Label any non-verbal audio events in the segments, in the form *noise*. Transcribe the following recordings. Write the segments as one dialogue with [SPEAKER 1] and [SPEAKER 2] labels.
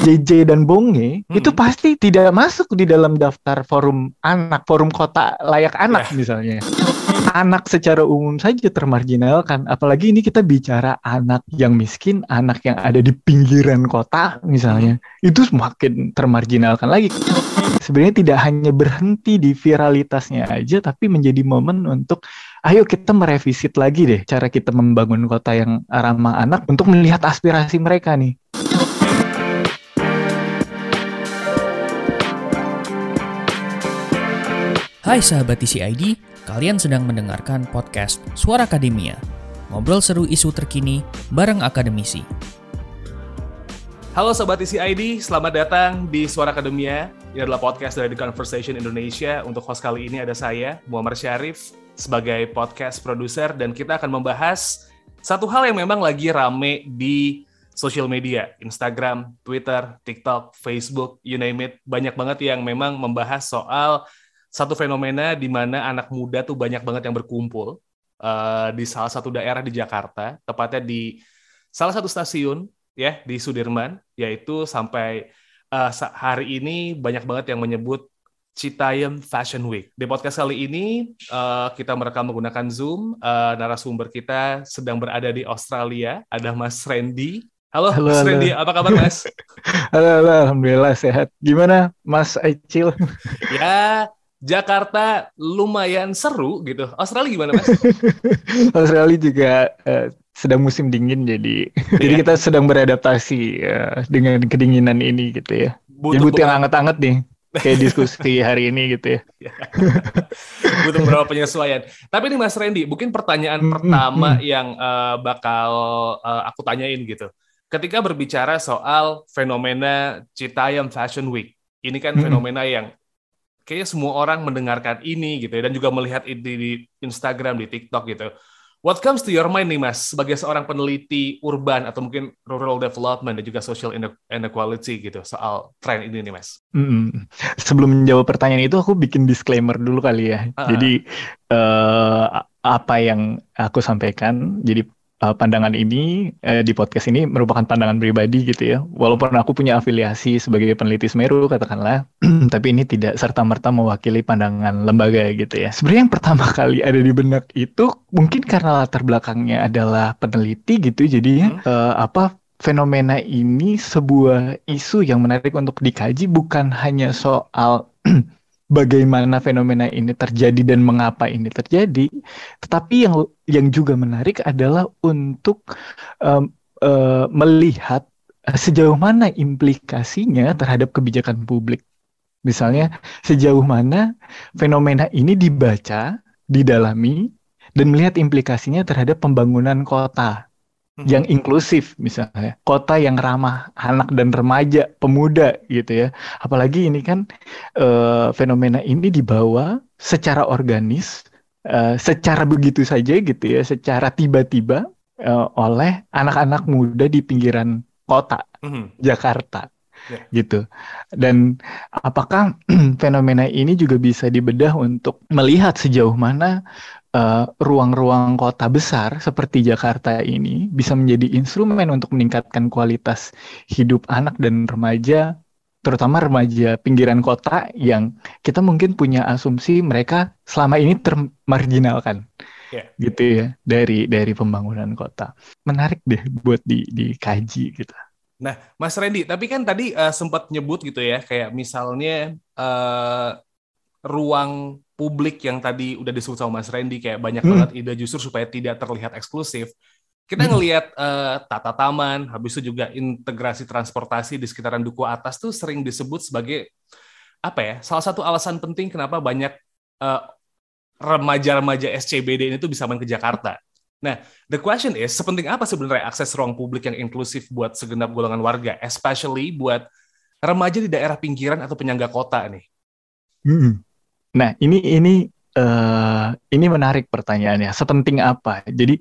[SPEAKER 1] JJ dan Bonge hmm. itu pasti tidak masuk di dalam daftar forum anak, forum kota layak anak yeah. misalnya. Anak secara umum saja termarginalkan, apalagi ini kita bicara anak yang miskin, anak yang ada di pinggiran kota misalnya, hmm. itu semakin termarginalkan lagi. Sebenarnya tidak hanya berhenti di viralitasnya aja, tapi menjadi momen untuk ayo kita merevisit lagi deh cara kita membangun kota yang ramah anak untuk melihat aspirasi mereka nih.
[SPEAKER 2] Hai sahabat TCID, kalian sedang mendengarkan podcast Suara Akademia. Ngobrol seru isu terkini bareng akademisi.
[SPEAKER 3] Halo Sobat TCID, selamat datang di Suara Akademia. Ini adalah podcast dari The Conversation Indonesia. Untuk host kali ini ada saya, Muhammad Syarif, sebagai podcast produser. Dan kita akan membahas satu hal yang memang lagi rame di social media, Instagram, Twitter, TikTok, Facebook, you name it. Banyak banget yang memang membahas soal satu fenomena di mana anak muda tuh banyak banget yang berkumpul uh, di salah satu daerah di Jakarta, tepatnya di salah satu stasiun ya di Sudirman, yaitu sampai uh, hari ini banyak banget yang menyebut Citayam Fashion Week. Di podcast kali ini uh, kita merekam menggunakan Zoom. Uh, narasumber kita sedang berada di Australia. Ada Mas Randy. Halo, halo Mas halo. Randy, apa kabar Mas? *laughs*
[SPEAKER 1] halo, halo, alhamdulillah sehat. Gimana Mas Acil?
[SPEAKER 3] ya, Jakarta lumayan seru gitu. Australia gimana mas? *laughs*
[SPEAKER 1] Australia juga uh, sedang musim dingin jadi yeah. *laughs* jadi kita sedang beradaptasi uh, dengan kedinginan ini gitu ya. Butuh, butuh yang anget-anget nih kayak *laughs* diskusi hari ini gitu ya.
[SPEAKER 3] Iya. butuh beberapa penyesuaian. Tapi ini Mas Randy, mungkin pertanyaan mm, pertama yang uh, bakal uh, aku tanyain gitu. Ketika berbicara soal fenomena Citayam Fashion Week, ini kan mm. fenomena yang kayaknya semua orang mendengarkan ini gitu ya dan juga melihat ini di Instagram, di TikTok gitu. What comes to your mind nih Mas sebagai seorang peneliti urban atau mungkin rural development dan juga social inequality gitu soal tren ini nih Mas? Mm -hmm.
[SPEAKER 1] Sebelum menjawab pertanyaan itu aku bikin disclaimer dulu kali ya. Uh -huh. Jadi uh, apa yang aku sampaikan jadi uh, pandangan ini uh, di podcast ini merupakan pandangan pribadi gitu ya. Walaupun aku punya afiliasi sebagai peneliti Semeru katakanlah, *clears throat* tapi ini tidak serta merta mewakili pandangan lembaga gitu ya. Sebenarnya yang pertama *laughs* kali ada di benak itu mungkin karena latar belakangnya adalah peneliti gitu, jadi hmm. uh, apa fenomena ini sebuah isu yang menarik untuk dikaji bukan hanya soal *clears throat* bagaimana fenomena ini terjadi dan mengapa ini terjadi. Tetapi yang yang juga menarik adalah untuk um, uh, melihat sejauh mana implikasinya terhadap kebijakan publik. Misalnya sejauh mana fenomena ini dibaca, didalami, dan melihat implikasinya terhadap pembangunan kota Hmm. yang inklusif misalnya kota yang ramah anak dan remaja pemuda gitu ya apalagi ini kan uh, fenomena ini dibawa secara organis uh, secara begitu saja gitu ya secara tiba-tiba uh, oleh anak-anak muda di pinggiran kota hmm. Jakarta yeah. gitu dan apakah *clears throat* fenomena ini juga bisa dibedah untuk melihat sejauh mana Eh, ruang-ruang uh, kota besar seperti Jakarta ini bisa menjadi instrumen untuk meningkatkan kualitas hidup anak dan remaja, terutama remaja pinggiran kota yang kita mungkin punya asumsi mereka selama ini termarginalkan, yeah. gitu ya dari dari pembangunan kota. Menarik deh buat di dikaji gitu.
[SPEAKER 3] Nah, Mas Randy, tapi kan tadi uh, sempat nyebut gitu ya, kayak misalnya uh, ruang publik yang tadi udah disebut sama Mas Randy kayak banyak hmm. banget ide justru supaya tidak terlihat eksklusif. Kita hmm. ngelihat uh, tata taman, habis itu juga integrasi transportasi di sekitaran Duku Atas tuh sering disebut sebagai apa ya? Salah satu alasan penting kenapa banyak uh, remaja-remaja SCBD ini tuh bisa main ke Jakarta. Nah, the question is, sepenting apa sebenarnya akses ruang publik yang inklusif buat segenap golongan warga, especially buat remaja di daerah pinggiran atau penyangga kota nih?
[SPEAKER 1] Hmm. Nah, ini ini uh, ini menarik pertanyaannya. Sepenting apa? Jadi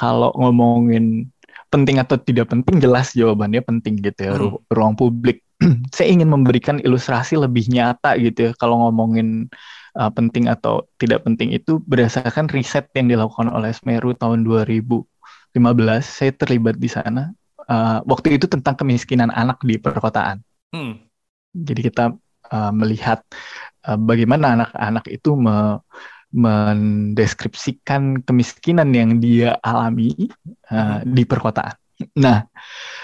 [SPEAKER 1] kalau ngomongin penting atau tidak penting, jelas jawabannya penting gitu ya. Hmm. ruang publik. *clears throat* Saya ingin memberikan ilustrasi lebih nyata gitu ya. Kalau ngomongin uh, penting atau tidak penting itu berdasarkan riset yang dilakukan oleh Smeru tahun 2015. Saya terlibat di sana. uh, waktu itu tentang kemiskinan anak di perkotaan. Hmm. Jadi kita uh, melihat uh, bagaimana anak-anak itu me mendeskripsikan kemiskinan yang dia alami uh, di perkotaan. Nah,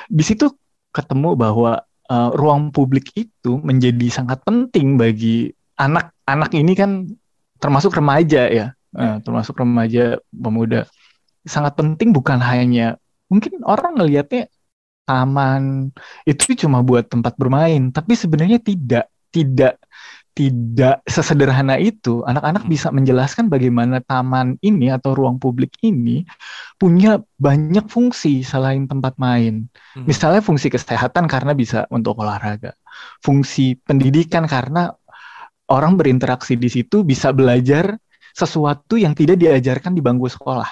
[SPEAKER 1] di situ ketemu bahwa uh, ruang publik itu menjadi sangat penting bagi anak-anak ini kan termasuk remaja ya, uh, termasuk remaja pemuda. Sangat penting bukan hanya mungkin orang ngelihatnya taman itu cuma buat tempat bermain, tapi sebenarnya tidak, tidak tidak sesederhana itu. Anak-anak hmm. bisa menjelaskan bagaimana taman ini atau ruang publik ini punya banyak fungsi selain tempat main. Hmm. Misalnya fungsi kesehatan karena bisa untuk olahraga. Fungsi pendidikan karena orang berinteraksi di situ bisa belajar sesuatu yang tidak diajarkan di bangku sekolah.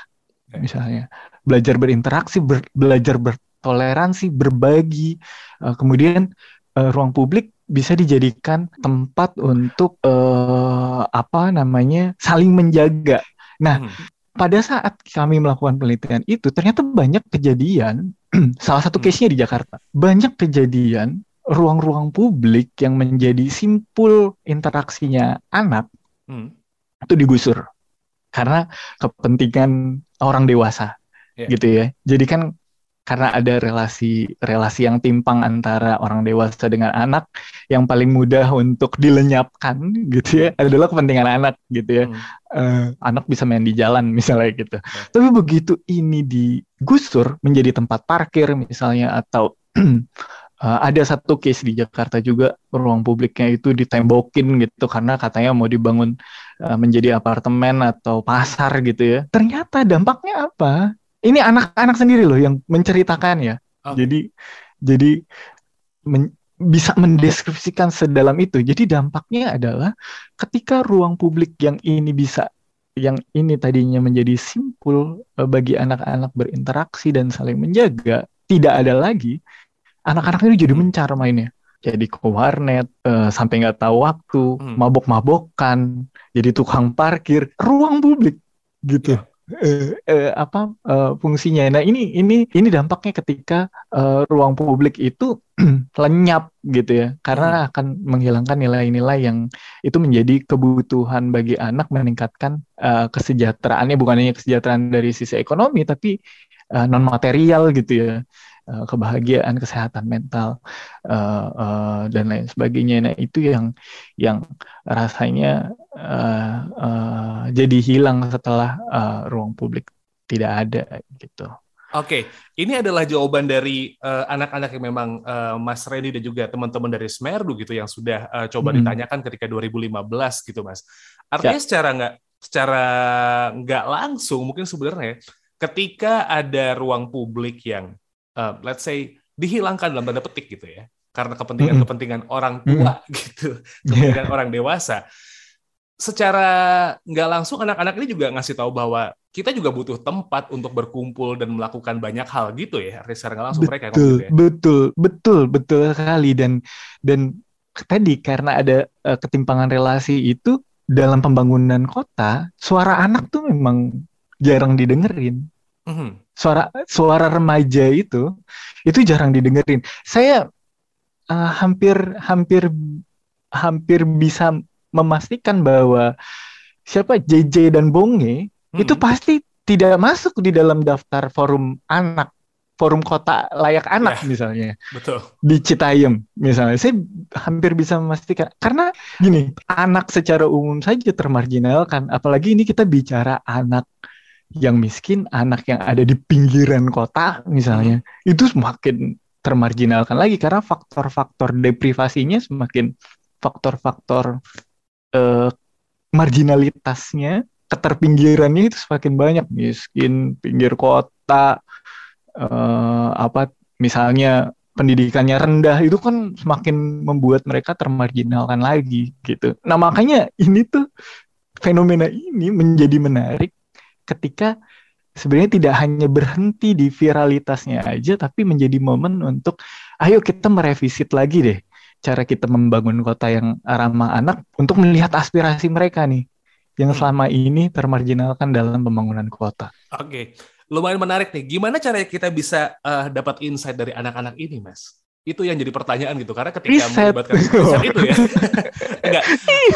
[SPEAKER 1] Misalnya belajar berinteraksi, ber, belajar bertoleransi, berbagi. Uh, kemudian uh, ruang publik bisa dijadikan tempat untuk uh, apa namanya saling menjaga. Nah, hmm. pada saat kami melakukan penelitian itu ternyata banyak kejadian *clears throat* salah satu hmm. case-nya di Jakarta. Banyak kejadian ruang-ruang publik yang menjadi simpul interaksinya anak hmm. itu digusur karena kepentingan orang dewasa yeah. gitu ya. Jadi kan karena ada relasi relasi yang timpang antara orang dewasa dengan anak yang paling mudah untuk dilenyapkan gitu ya adalah kepentingan anak gitu ya hmm. uh, anak bisa main di jalan *laughs* misalnya gitu hmm. tapi begitu ini digusur menjadi tempat parkir misalnya atau *clears throat* uh, ada satu case di Jakarta juga ruang publiknya itu ditembokin gitu karena katanya mau dibangun uh, menjadi apartemen atau pasar gitu ya ternyata dampaknya apa ini anak-anak sendiri loh yang menceritakan ya. Okay. Jadi jadi men, bisa mendeskripsikan sedalam itu. Jadi dampaknya adalah ketika ruang publik yang ini bisa yang ini tadinya menjadi simpul eh, bagi anak-anak berinteraksi dan saling menjaga, tidak ada lagi. Anak-anak ini jadi hmm. mencar mainnya. Jadi ke warnet, uh, sampai nggak tahu waktu, hmm. mabok-mabokan, jadi tukang parkir, ruang publik gitu. Yeah uh, uh, apa uh, fungsinya. Nah ini ini ini dampaknya ketika uh, ruang publik itu *clears throat* lenyap gitu ya, karena hmm. akan menghilangkan nilai-nilai yang itu menjadi kebutuhan bagi anak meningkatkan uh, kesejahteraannya bukan hanya kesejahteraan dari sisi ekonomi tapi uh, non material gitu ya. Eh, kebahagiaan, kesehatan mental uh, uh, dan lain sebagainya. Nah itu yang yang rasanya uh, uh, jadi hilang setelah uh, ruang publik tidak ada gitu.
[SPEAKER 3] Oke, ini adalah jawaban dari anak-anak uh, yang memang uh, Mas Reni dan juga teman-teman dari Smerdu gitu yang sudah uh, coba hmm. ditanyakan ketika 2015 gitu, Mas. Artinya ya. secara nggak secara nggak langsung mungkin sebenarnya ketika ada ruang publik yang uh, let's say dihilangkan dalam tanda petik gitu ya. Karena kepentingan-kepentingan orang tua mm. *laughs* gitu. Kepentingan yeah. orang dewasa. Secara nggak langsung anak-anak ini juga ngasih tahu bahwa kita juga butuh tempat untuk berkumpul dan melakukan banyak hal gitu ya. Secara nggak langsung
[SPEAKER 1] betul,
[SPEAKER 3] mereka
[SPEAKER 1] betul ya. betul betul betul sekali. Dan dan tadi karena ada uh, ketimpangan relasi itu dalam pembangunan kota suara anak tuh memang jarang didengerin mm-hmm. Suara suara remaja itu itu jarang didengerin. Saya uh, hampir hampir hampir bisa memastikan bahwa siapa JJ dan Bonge hmm. itu pasti tidak masuk di dalam daftar forum anak forum kota layak anak yeah, misalnya.
[SPEAKER 3] betul.
[SPEAKER 1] Di Citayam misalnya. Saya hampir bisa memastikan. Karena gini anak secara umum saja termarginalkan apalagi ini kita bicara anak yang miskin, anak yang ada di pinggiran kota misalnya, itu semakin termarginalkan lagi karena faktor-faktor deprivasinya semakin faktor-faktor uh, marginalitasnya, keterpinggirannya itu semakin banyak, miskin, pinggir kota, uh, apa misalnya pendidikannya rendah itu kan semakin membuat mereka termarginalkan lagi gitu. Nah makanya ini tuh fenomena ini menjadi menarik ketika sebenarnya tidak hanya berhenti di viralitasnya aja, tapi menjadi momen untuk ayo kita merevisit lagi deh cara kita membangun kota yang ramah anak untuk melihat aspirasi mereka nih yang hmm. selama ini termarginalkan dalam pembangunan kota.
[SPEAKER 3] Oke, lumayan menarik nih. Gimana caranya kita bisa uh, dapat insight dari anak-anak ini, Mas? Itu yang jadi pertanyaan gitu. Karena ketika
[SPEAKER 1] Riset.
[SPEAKER 3] melibatkan riset itu ya. *laughs* Enggak.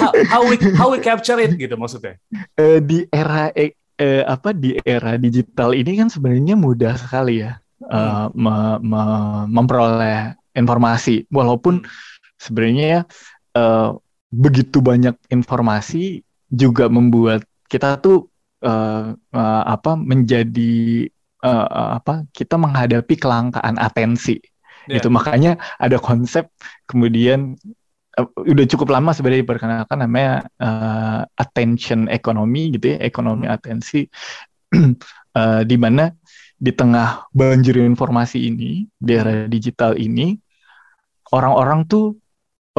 [SPEAKER 3] How, how, we, how we capture it gitu maksudnya.
[SPEAKER 1] Uh, di era eh, apa di era digital ini kan sebenarnya mudah sekali ya uh, me, me, memperoleh informasi. Walaupun sebenarnya uh, begitu banyak informasi juga membuat kita tuh uh, uh, apa menjadi uh, apa kita menghadapi kelangkaan atensi yeah. gitu makanya ada konsep kemudian uh, udah cukup lama sebenarnya diperkenalkan namanya uh, attention economy gitu ya ekonomi hmm. atensi uh, *clears throat* di mana di tengah banjir informasi ini di era digital ini orang-orang tuh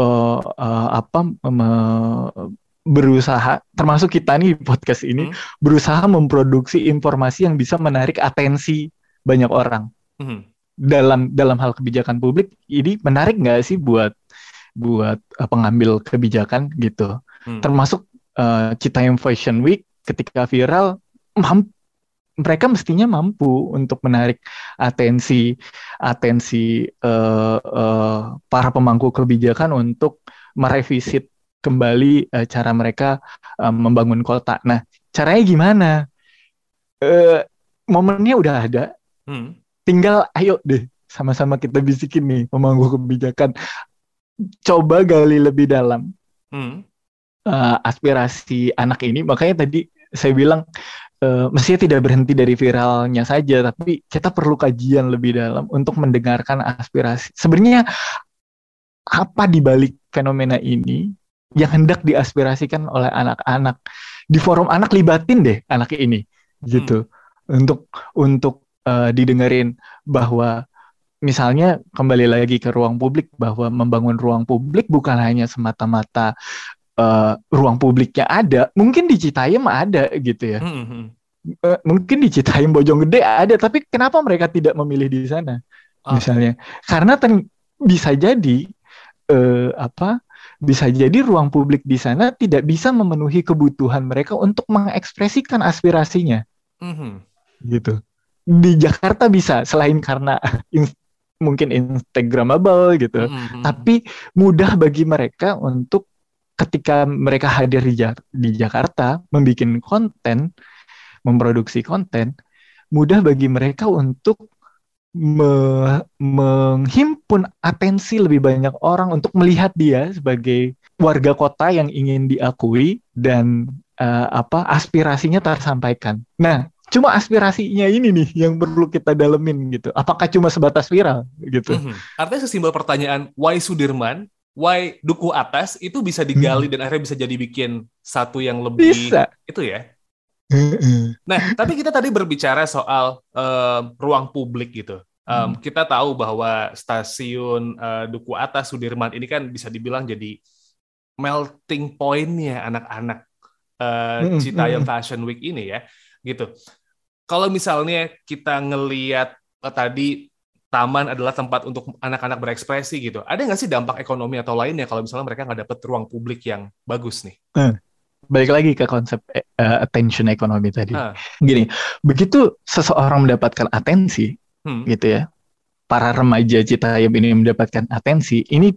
[SPEAKER 1] uh, uh, apa berusaha termasuk kita nih podcast ini hmm. berusaha memproduksi informasi yang bisa menarik atensi banyak orang hmm. dalam dalam hal kebijakan publik ini menarik nggak sih buat buat uh, pengambil kebijakan gitu hmm. termasuk uh, Citayam Fashion Week ketika viral mampu mereka mestinya mampu untuk menarik atensi atensi uh, uh, para pemangku kebijakan untuk merevisit kembali uh, cara mereka uh, membangun kota. Nah, caranya gimana? Uh, momennya udah ada, hmm. tinggal ayo deh sama-sama kita bisikin nih pemangku kebijakan. Coba gali lebih dalam hmm. uh, aspirasi anak ini. Makanya tadi saya bilang uh, mestinya tidak berhenti dari viralnya saja, tapi kita perlu kajian lebih dalam untuk mendengarkan aspirasi. Sebenarnya apa di balik fenomena ini yang hendak diaspirasikan oleh anak-anak di forum anak libatin deh anak ini gitu hmm. untuk untuk uh, didengerin bahwa misalnya kembali lagi ke ruang publik bahwa membangun ruang publik bukan hanya semata-mata uh, ruang publiknya ada mungkin di Citayam ada gitu ya hmm. uh, mungkin di Citayam Bojonggede ada tapi kenapa mereka tidak memilih di sana oh. misalnya karena ten bisa jadi uh, apa bisa jadi ruang publik di sana tidak bisa memenuhi kebutuhan mereka untuk mengekspresikan aspirasinya. Mm-hmm. Gitu. Di Jakarta bisa selain karena *laughs* mungkin instagramable gitu, mm-hmm. tapi mudah bagi mereka untuk ketika mereka hadir di, di Jakarta membuat konten, memproduksi konten, mudah bagi mereka untuk me menghimpun atensi lebih banyak orang untuk melihat dia sebagai warga kota yang ingin diakui dan uh, apa aspirasinya tersampaikan. Nah, cuma aspirasinya ini nih yang perlu kita dalemin gitu. Apakah cuma sebatas viral gitu? Mm -hmm.
[SPEAKER 3] Artinya sesimpel pertanyaan why Sudirman, why Duku Atas itu bisa digali hmm. dan akhirnya bisa jadi bikin satu yang lebih bisa. itu ya. Nah, tapi kita tadi berbicara soal uh, ruang publik gitu. Um. Kita tahu bahwa stasiun uh, Duku Atas Sudirman ini kan bisa dibilang jadi melting pointnya anak-anak uh. Citayam hmm. Fashion Week ini ya, gitu. Kalau misalnya kita ngeliat uh, tadi taman adalah tempat untuk anak-anak berekspresi gitu, ada nggak sih dampak ekonomi atau lainnya kalau misalnya mereka nggak dapet ruang publik yang bagus nih?
[SPEAKER 1] Hmm balik lagi ke konsep uh, attention economy tadi. Uh. Gini, begitu seseorang mendapatkan atensi, hmm. gitu ya, para remaja Citayam ini mendapatkan atensi, ini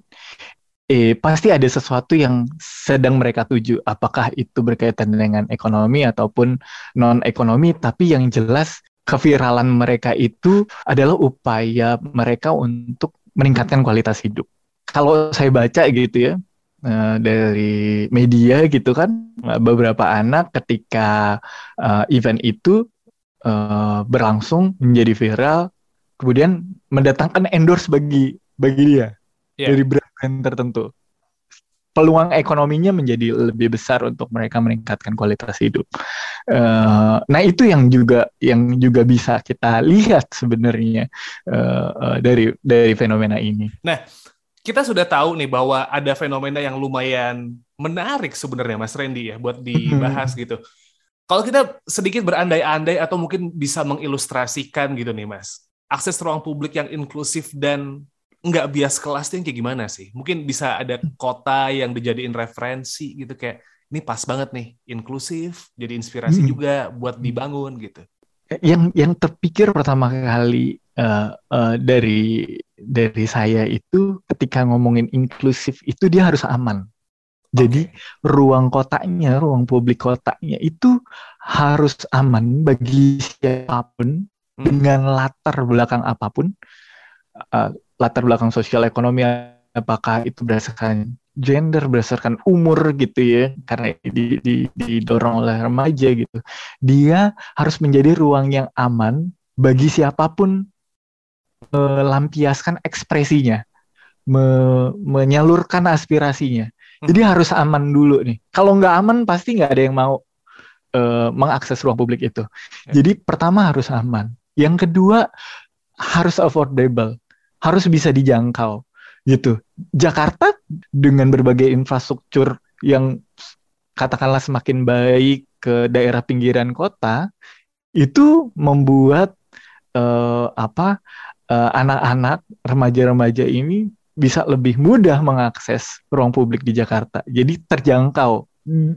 [SPEAKER 1] eh, pasti ada sesuatu yang sedang mereka tuju. Apakah itu berkaitan dengan ekonomi ataupun non ekonomi, tapi yang jelas keviralan mereka itu adalah upaya mereka untuk meningkatkan kualitas hidup. Kalau saya baca gitu ya, uh, dari media gitu kan uh, beberapa anak ketika uh, event itu uh, berlangsung menjadi viral kemudian mendatangkan endorse bagi bagi dia yeah. dari brand tertentu peluang ekonominya menjadi lebih besar untuk mereka meningkatkan kualitas hidup. Uh, nah itu yang juga yang juga bisa kita lihat sebenarnya uh, uh, dari dari fenomena ini.
[SPEAKER 3] Nah kita sudah tahu nih bahwa ada fenomena yang lumayan menarik sebenarnya Mas Randy ya buat *laughs* dibahas gitu. Kalau kita sedikit berandai-andai atau mungkin bisa mengilustrasikan gitu nih Mas, akses ruang publik yang inklusif dan nggak bias kelas yang kayak gimana sih? Mungkin bisa ada kota yang dijadiin referensi gitu kayak ini pas banget nih, inklusif, jadi inspirasi hmm. juga buat dibangun gitu.
[SPEAKER 1] yang yang terpikir pertama kali uh, uh, dari dari saya itu ketika ngomongin inklusif itu dia harus aman. Jadi ruang kotaknya, ruang publik kotaknya itu harus aman bagi siapa pun hmm. dengan latar belakang apa pun, uh, latar belakang sosial ekonomi apakah itu berdasarkan gender berdasarkan umur gitu ya karena di, di, didorong oleh remaja gitu. Dia harus menjadi ruang yang aman bagi siapa pun melampiaskan ekspresinya me, menyalurkan aspirasinya. Hmm. jadi harus aman dulu nih. Kalau nggak aman pasti nggak ada yang mau uh, mengakses ruang publik itu. Ya. jadi pertama harus aman. Yang kedua harus affordable harus bisa dijangkau gitu. Jakarta dengan berbagai infrastruktur yang katakanlah semakin baik ke daerah pinggiran kota itu membuat uh, apa uh, anak-anak remaja-remaja ini bisa lebih mudah mengakses ruang publik di Jakarta. Jadi terjangkau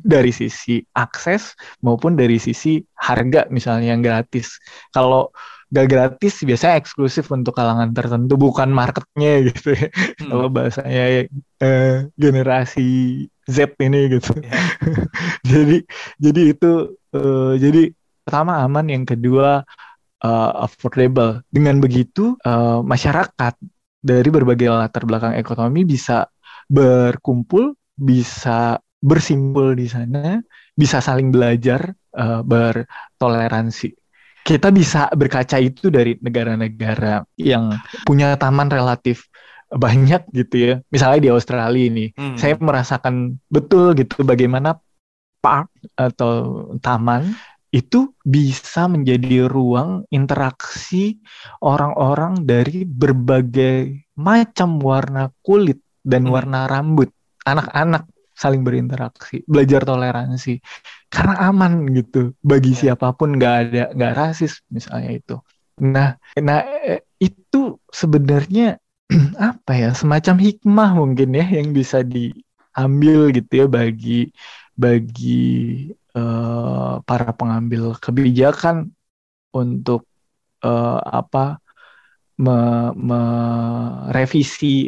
[SPEAKER 1] dari sisi akses maupun dari sisi harga misalnya yang gratis. Kalau gak gratis biasanya eksklusif untuk kalangan tertentu bukan marketnya gitu ya. Hmm. kalau bahasanya eh, generasi Z ini gitu yeah. *laughs* jadi jadi itu uh, jadi pertama aman yang kedua uh, affordable dengan begitu uh, masyarakat dari berbagai latar belakang ekonomi bisa berkumpul bisa bersimpul di sana bisa saling belajar uh, bertoleransi kita bisa berkaca itu dari negara-negara yang punya taman relatif banyak gitu ya. Misalnya di Australia ini, hmm. saya merasakan betul gitu bagaimana park atau taman itu bisa menjadi ruang interaksi orang-orang dari berbagai macam warna kulit dan hmm. warna rambut. Anak-anak saling berinteraksi, belajar toleransi karena aman gitu bagi iya. siapa pun nggak ada nggak rasis misalnya itu. Nah, nah eh, itu sebenarnya *clears throat* apa ya semacam hikmah mungkin ya yang bisa diambil gitu ya bagi bagi uh, para pengambil kebijakan untuk uh, apa merevisi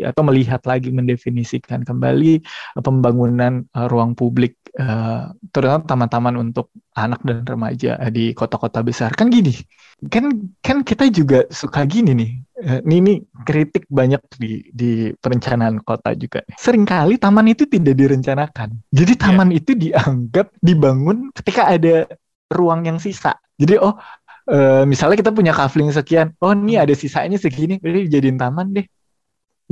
[SPEAKER 1] me, atau melihat lagi mendefinisikan kembali pembangunan uh, ruang publik uh, terutama taman-taman untuk anak dan remaja di kota-kota besar kan gini kan kan kita juga suka gini nih uh, ini, ini kritik banyak di di perencanaan kota juga sering kali taman itu tidak direncanakan jadi iya. taman yeah. itu dianggap dibangun ketika ada ruang yang sisa jadi oh uh, misalnya kita punya kafling sekian, oh ini ada sisanya segini, jadi jadiin taman deh.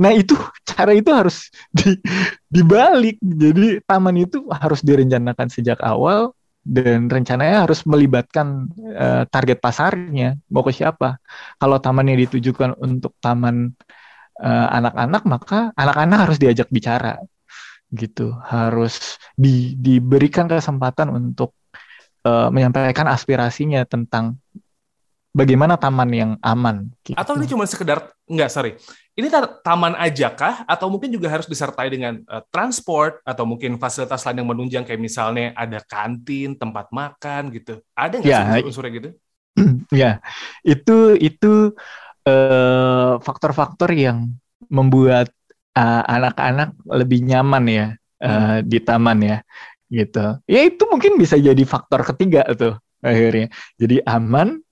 [SPEAKER 1] Nah itu *laughs* cara itu harus di, dibalik. Jadi taman itu harus direncanakan sejak awal dan rencananya harus melibatkan uh, target pasarnya mau ke siapa. Kalau tamannya ditujukan untuk taman eh, anak-anak, uh, maka anak-anak harus diajak bicara gitu. Harus di, diberikan kesempatan untuk uh, menyampaikan aspirasinya tentang bagaimana taman yang aman.
[SPEAKER 3] Gitu. Atau ini cuma sekedar enggak sorry, ini taman aja kah? Atau mungkin juga harus disertai dengan uh, transport atau mungkin fasilitas lain yang menunjang kayak misalnya ada kantin, tempat makan gitu. Ada nggak ya, sih unsurnya gitu? *clears throat*
[SPEAKER 1] Ya, itu itu uh, faktor-faktor yang membuat anak-anak uh, lebih nyaman ya uh, hmm. di taman ya, gitu. Ya itu mungkin bisa jadi faktor ketiga tuh akhirnya. Jadi aman,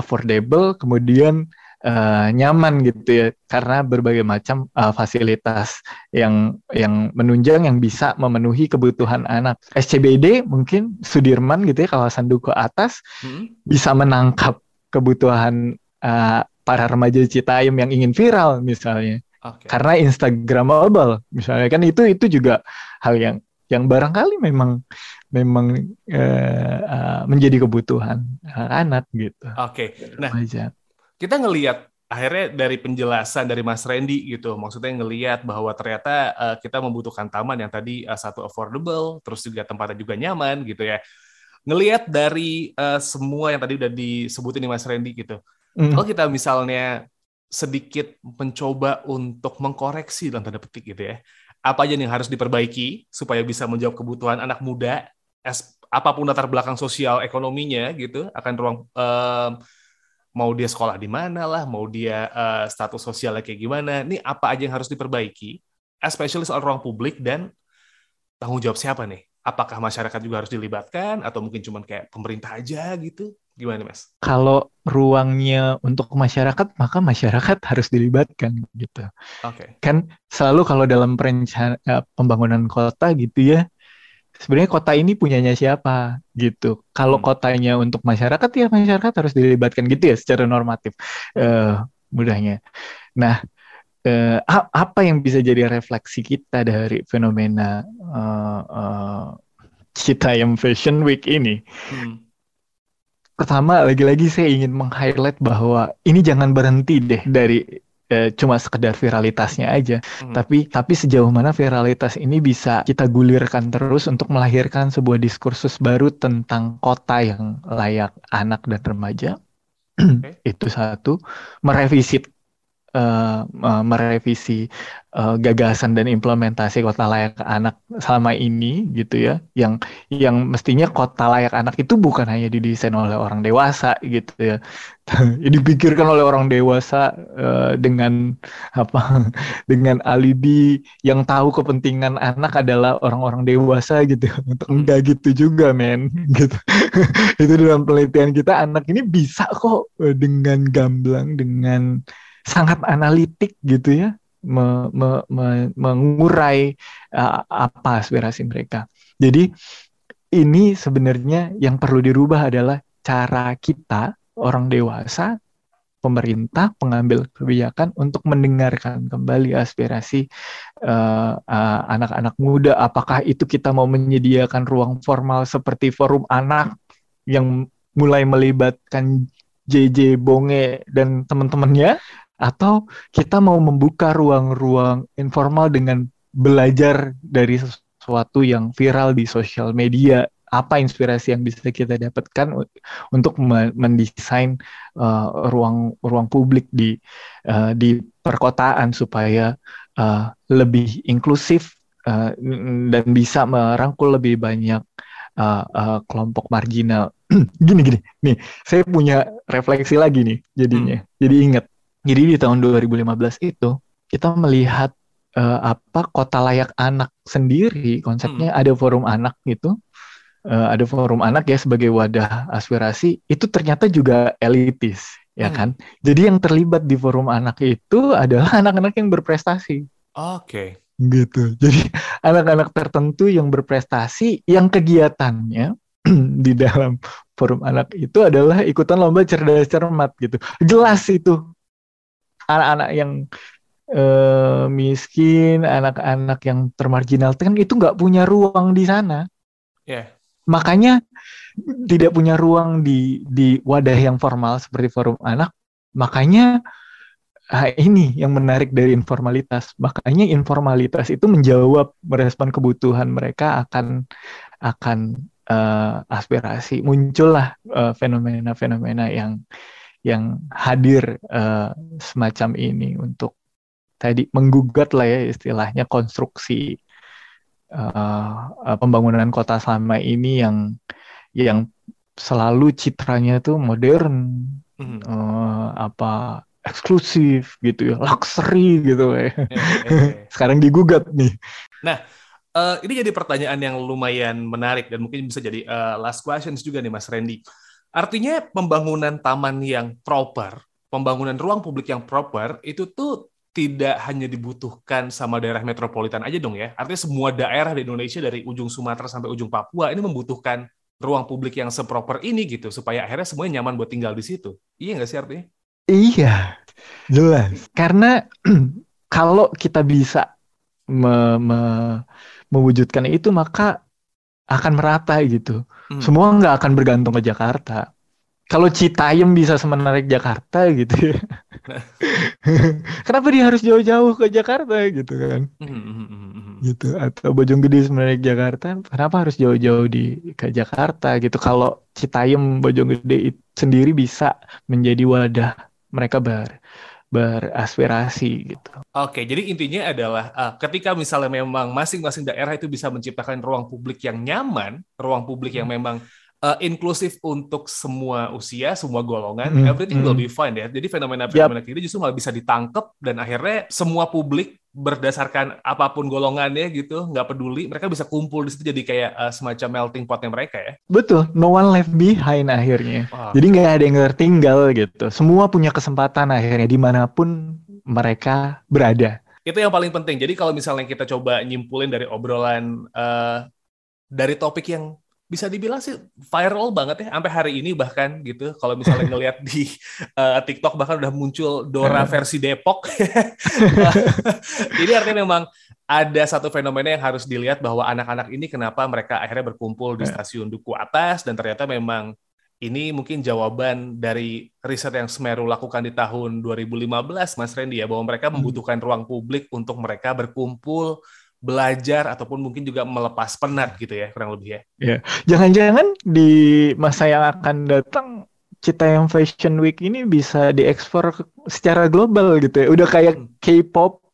[SPEAKER 1] affordable, kemudian uh, nyaman gitu ya karena berbagai macam uh, fasilitas yang yang menunjang yang bisa memenuhi kebutuhan anak. SCBD mungkin Sudirman gitu ya kawasan Duku Atas hmm. bisa menangkap kebutuhan uh, para remaja Citayam yang ingin viral misalnya. Okay. Karena Instagramable misalnya kan itu itu juga hal yang yang barangkali memang memang uh, uh, menjadi kebutuhan anak gitu.
[SPEAKER 3] Oke. Okay. Nah, kita ngelihat akhirnya dari penjelasan dari Mas Randy gitu, maksudnya ngelihat bahwa ternyata uh, kita membutuhkan taman yang tadi uh, satu affordable, terus juga tempatnya juga nyaman gitu ya. Ngelihat dari uh, semua yang tadi udah disebutin nih Mas Randy gitu. Mm. Kalau kita misalnya sedikit mencoba untuk mengkoreksi dalam tanda petik gitu ya apa aja yang harus diperbaiki supaya bisa menjawab kebutuhan anak muda as apa pun latar belakang sosial ekonominya gitu akan ruang um, mau dia sekolah di mana lah, mau dia uh, status sosialnya kayak gimana, ini apa aja yang harus diperbaiki, especially soal ruang publik dan tanggung jawab siapa nih? Apakah masyarakat juga harus dilibatkan atau mungkin cuma kayak pemerintah aja gitu? Gimana, Mas?
[SPEAKER 1] Kalau ruangnya untuk masyarakat, maka masyarakat *laughs* harus dilibatkan gitu.
[SPEAKER 3] Oke. Okay.
[SPEAKER 1] Kan selalu kalau dalam perencanaan eh, pembangunan kota gitu ya, sebenarnya kota ini punyanya siapa gitu. Kalau hmm. kotanya untuk masyarakat ya masyarakat harus dilibatkan gitu ya secara normatif uh, mudahnya. Nah, uh, apa yang bisa jadi refleksi kita dari fenomena uh, uh, Citayam Fashion Week ini? Hmm. Pertama, lagi-lagi saya ingin meng-highlight bahwa ini jangan berhenti deh dari eh, cuma sekedar viralitasnya aja, hmm. tapi tapi sejauh mana viralitas ini bisa kita gulirkan terus untuk melahirkan sebuah diskursus baru tentang kota yang layak anak dan remaja. Okay. *clears throat* Itu satu, merevisit uh, merevisi uh, gagasan dan implementasi kota layak anak selama ini gitu ya. Yang yang mestinya kota layak anak itu bukan hanya didesain oleh orang dewasa gitu ya. *laughs* Dipikirkan oleh orang dewasa uh, dengan apa *laughs* dengan alibi yang tahu kepentingan anak adalah orang-orang dewasa gitu. Untuk hmm. enggak gitu juga men *laughs* gitu. Itu dalam penelitian kita anak ini bisa kok dengan gamblang dengan sangat analitik gitu ya me, me, me, mengurai uh, apa aspirasi mereka. Jadi ini sebenarnya yang perlu dirubah adalah cara kita orang dewasa, pemerintah, pengambil kebijakan untuk mendengarkan kembali aspirasi anak-anak uh, uh, anak -anak muda. Apakah itu kita mau menyediakan ruang formal seperti forum anak yang mulai melibatkan JJ Bonge dan teman-temannya atau kita mau membuka ruang-ruang informal dengan belajar dari sesuatu yang viral di sosial media apa inspirasi yang bisa kita dapatkan untuk mendesain uh, ruang ruang publik di uh, di perkotaan supaya uh, lebih inklusif uh, dan bisa merangkul lebih banyak uh, uh, kelompok marginal. *clears throat* gini gini, nih saya punya refleksi lagi nih jadinya. Hmm. Jadi ingat jadi di tahun 2015 itu kita melihat uh, apa kota layak anak sendiri konsepnya hmm. ada forum anak gitu. Uh, ada forum anak ya sebagai wadah aspirasi itu ternyata juga elitis ya hmm. kan. Jadi yang terlibat di forum anak itu adalah *laughs* anak-anak yang berprestasi.
[SPEAKER 3] Oke. Okay.
[SPEAKER 1] Gitu. Jadi *laughs* anak-anak tertentu yang berprestasi yang kegiatannya *clears throat* di dalam forum anak itu adalah ikutan lomba cerdas cermat gitu. Jelas itu anak-anak yang uh, miskin, anak-anak yang termarginal kan itu nggak punya ruang di sana.
[SPEAKER 3] Yeah.
[SPEAKER 1] Makanya tidak punya ruang di di wadah yang formal seperti forum anak. Makanya ah, ini yang menarik dari informalitas. Makanya informalitas itu menjawab merespon kebutuhan mereka akan akan uh, aspirasi. Muncullah uh, fenomena-fenomena yang yang hadir uh, semacam ini untuk tadi menggugat lah ya istilahnya konstruksi uh, pembangunan kota selama ini yang yang selalu citranya tuh modern mm. uh, apa eksklusif gitu ya luxury gitu ya. *laughs* Sekarang digugat nih.
[SPEAKER 3] Nah, uh, ini jadi pertanyaan yang lumayan menarik dan mungkin bisa jadi uh, last questions juga nih Mas Randy. Artinya pembangunan taman yang proper, pembangunan ruang publik yang proper itu tuh tidak hanya dibutuhkan sama daerah metropolitan aja dong ya. Artinya semua daerah di Indonesia dari ujung Sumatera sampai ujung Papua ini membutuhkan ruang publik yang seproper ini gitu supaya akhirnya semuanya nyaman buat tinggal di situ. Iya nggak sih artinya?
[SPEAKER 1] Iya, jelas. Karena *clears throat* kalau kita bisa me me mewujudkan itu maka akan merata gitu. Hmm. Semua nggak akan bergantung ke Jakarta. Kalau Citayam bisa semenarik Jakarta gitu ya. *laughs* Kenapa dia harus jauh-jauh ke Jakarta gitu kan? Hmm, hmm, hmm, gitu atau Bojonggede semenarik Jakarta, kenapa harus jauh-jauh di ke Jakarta gitu? Kalau Citayam Bojonggede sendiri bisa menjadi wadah mereka ber beraspirasi gitu.
[SPEAKER 3] Oke, jadi intinya adalah uh, ketika misalnya memang masing-masing daerah itu bisa menciptakan ruang publik yang nyaman, ruang publik yang hmm. memang uh, inklusif untuk semua usia, semua golongan, mm, everything mm. will be fine ya. Jadi fenomena-fenomena yep. ini justru malah bisa ditangkap dan akhirnya semua publik berdasarkan apa pun golongannya gitu, nggak peduli, mereka bisa kumpul di situ jadi kayak uh, semacam melting potnya mereka ya.
[SPEAKER 1] Betul, no one left behind akhirnya. Wow. Jadi nggak ada yang tertinggal gitu. Semua punya kesempatan akhirnya di mana pun mereka berada.
[SPEAKER 3] Itu yang paling penting. Jadi kalau misalnya kita coba nyimpulin dari obrolan uh, dari topik yang bisa dibilang sih viral banget ya sampai hari ini bahkan gitu. Kalau misalnya *laughs* ngelihat di uh, TikTok bahkan udah muncul Dora versi Depok. *laughs* Ini artinya memang ada satu fenomena yang harus dilihat bahwa anak-anak ini kenapa mereka akhirnya berkumpul di stasiun Duku Atas dan ternyata memang ini mungkin jawaban dari riset yang Semeru lakukan di tahun 2015 Mas Randy ya bahwa mereka hmm. membutuhkan ruang publik untuk mereka berkumpul belajar ataupun mungkin juga melepas penat gitu ya kurang lebih ya.
[SPEAKER 1] Ya, jangan-jangan di masa yang akan datang cita yang Fashion Week ini bisa diekspor secara global gitu ya. Udah kayak hmm. K-pop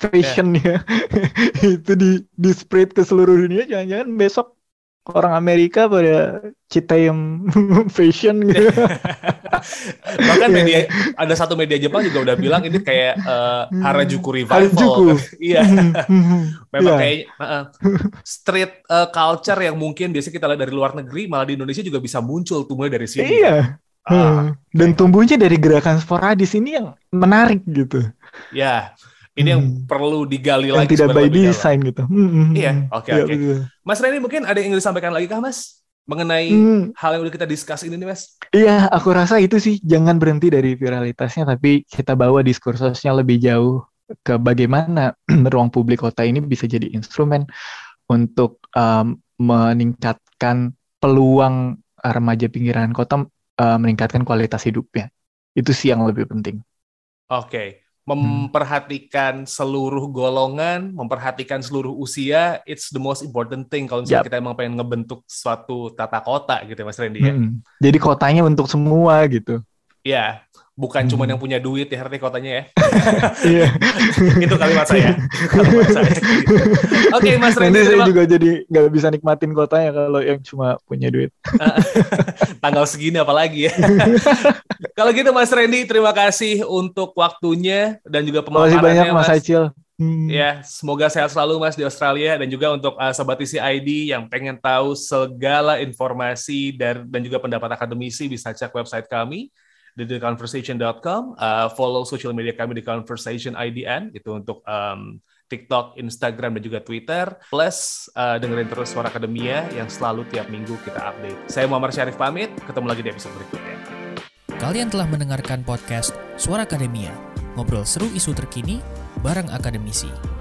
[SPEAKER 1] fashionnya yeah. *laughs* itu di di spread ke seluruh dunia. Jangan-jangan besok orang Amerika pada cita yang *laughs* fashion gitu. *laughs*
[SPEAKER 3] Bahkan media ada satu media Jepang juga udah bilang ini kayak uh, Harajuku revival.
[SPEAKER 1] Harajuku.
[SPEAKER 3] Iya. *laughs* Memang yeah. kayak uh, street uh, culture yang mungkin biasanya kita lihat dari luar negeri malah di Indonesia juga bisa muncul tumbuh dari sini.
[SPEAKER 1] Iya. Uh, Dan tumbuhnya dari gerakan sporadis ini yang menarik gitu.
[SPEAKER 3] Ya. Ini yang hmm. perlu digali
[SPEAKER 1] yang
[SPEAKER 3] lagi.
[SPEAKER 1] Tidak by design gitu. Hmm, hmm,
[SPEAKER 3] hmm. Iya, oke okay, ya, oke. Okay. Mas Reni mungkin ada yang ingin disampaikan lagi kah Mas? Mengenai hmm. hal yang udah kita discuss ini nih Mas?
[SPEAKER 1] Iya, aku rasa itu sih jangan berhenti dari viralitasnya, tapi kita bawa diskursusnya lebih jauh ke bagaimana *clears throat* ruang publik kota ini bisa jadi instrumen untuk um, meningkatkan peluang remaja pinggiran kota uh, meningkatkan kualitas hidupnya. Itu sih yang lebih penting.
[SPEAKER 3] Oke. Okay memperhatikan seluruh golongan, memperhatikan seluruh usia, it's the most important thing kalau misalnya yep. kita emang pengen ngebentuk suatu tata kota gitu Mas Randy ya.
[SPEAKER 1] Hmm. Jadi kotanya untuk semua gitu.
[SPEAKER 3] Ya, bukan hmm. cuma yang punya duit ya arti kotanya ya. *laughs* Iya. *laughs* itu kalimat saya. saya. *laughs* Oke, okay, Mas Randy.
[SPEAKER 1] saya juga jadi nggak bisa nikmatin kotanya kalau yang cuma punya duit.
[SPEAKER 3] Tanggal segini apalagi ya. kalau gitu Mas Randy, terima kasih untuk waktunya dan juga pemaparannya.
[SPEAKER 1] Terima kasih banyak Mas, Mas Acil.
[SPEAKER 3] Hmm. Ya, semoga sehat selalu Mas di Australia dan juga untuk uh, sobat isi ID yang pengen tahu segala informasi dan dan juga pendapat akademisi bisa cek website kami di theconversation.com. Uh, follow social media kami di Conversation IDN itu untuk um, TikTok, Instagram, dan juga Twitter. Plus, uh, dengerin terus Suara Akademia yang selalu tiap minggu kita update. Saya Muhammad Syarif pamit, ketemu lagi di episode berikutnya.
[SPEAKER 2] Kalian telah mendengarkan podcast Suara Akademia, ngobrol seru isu terkini bareng akademisi.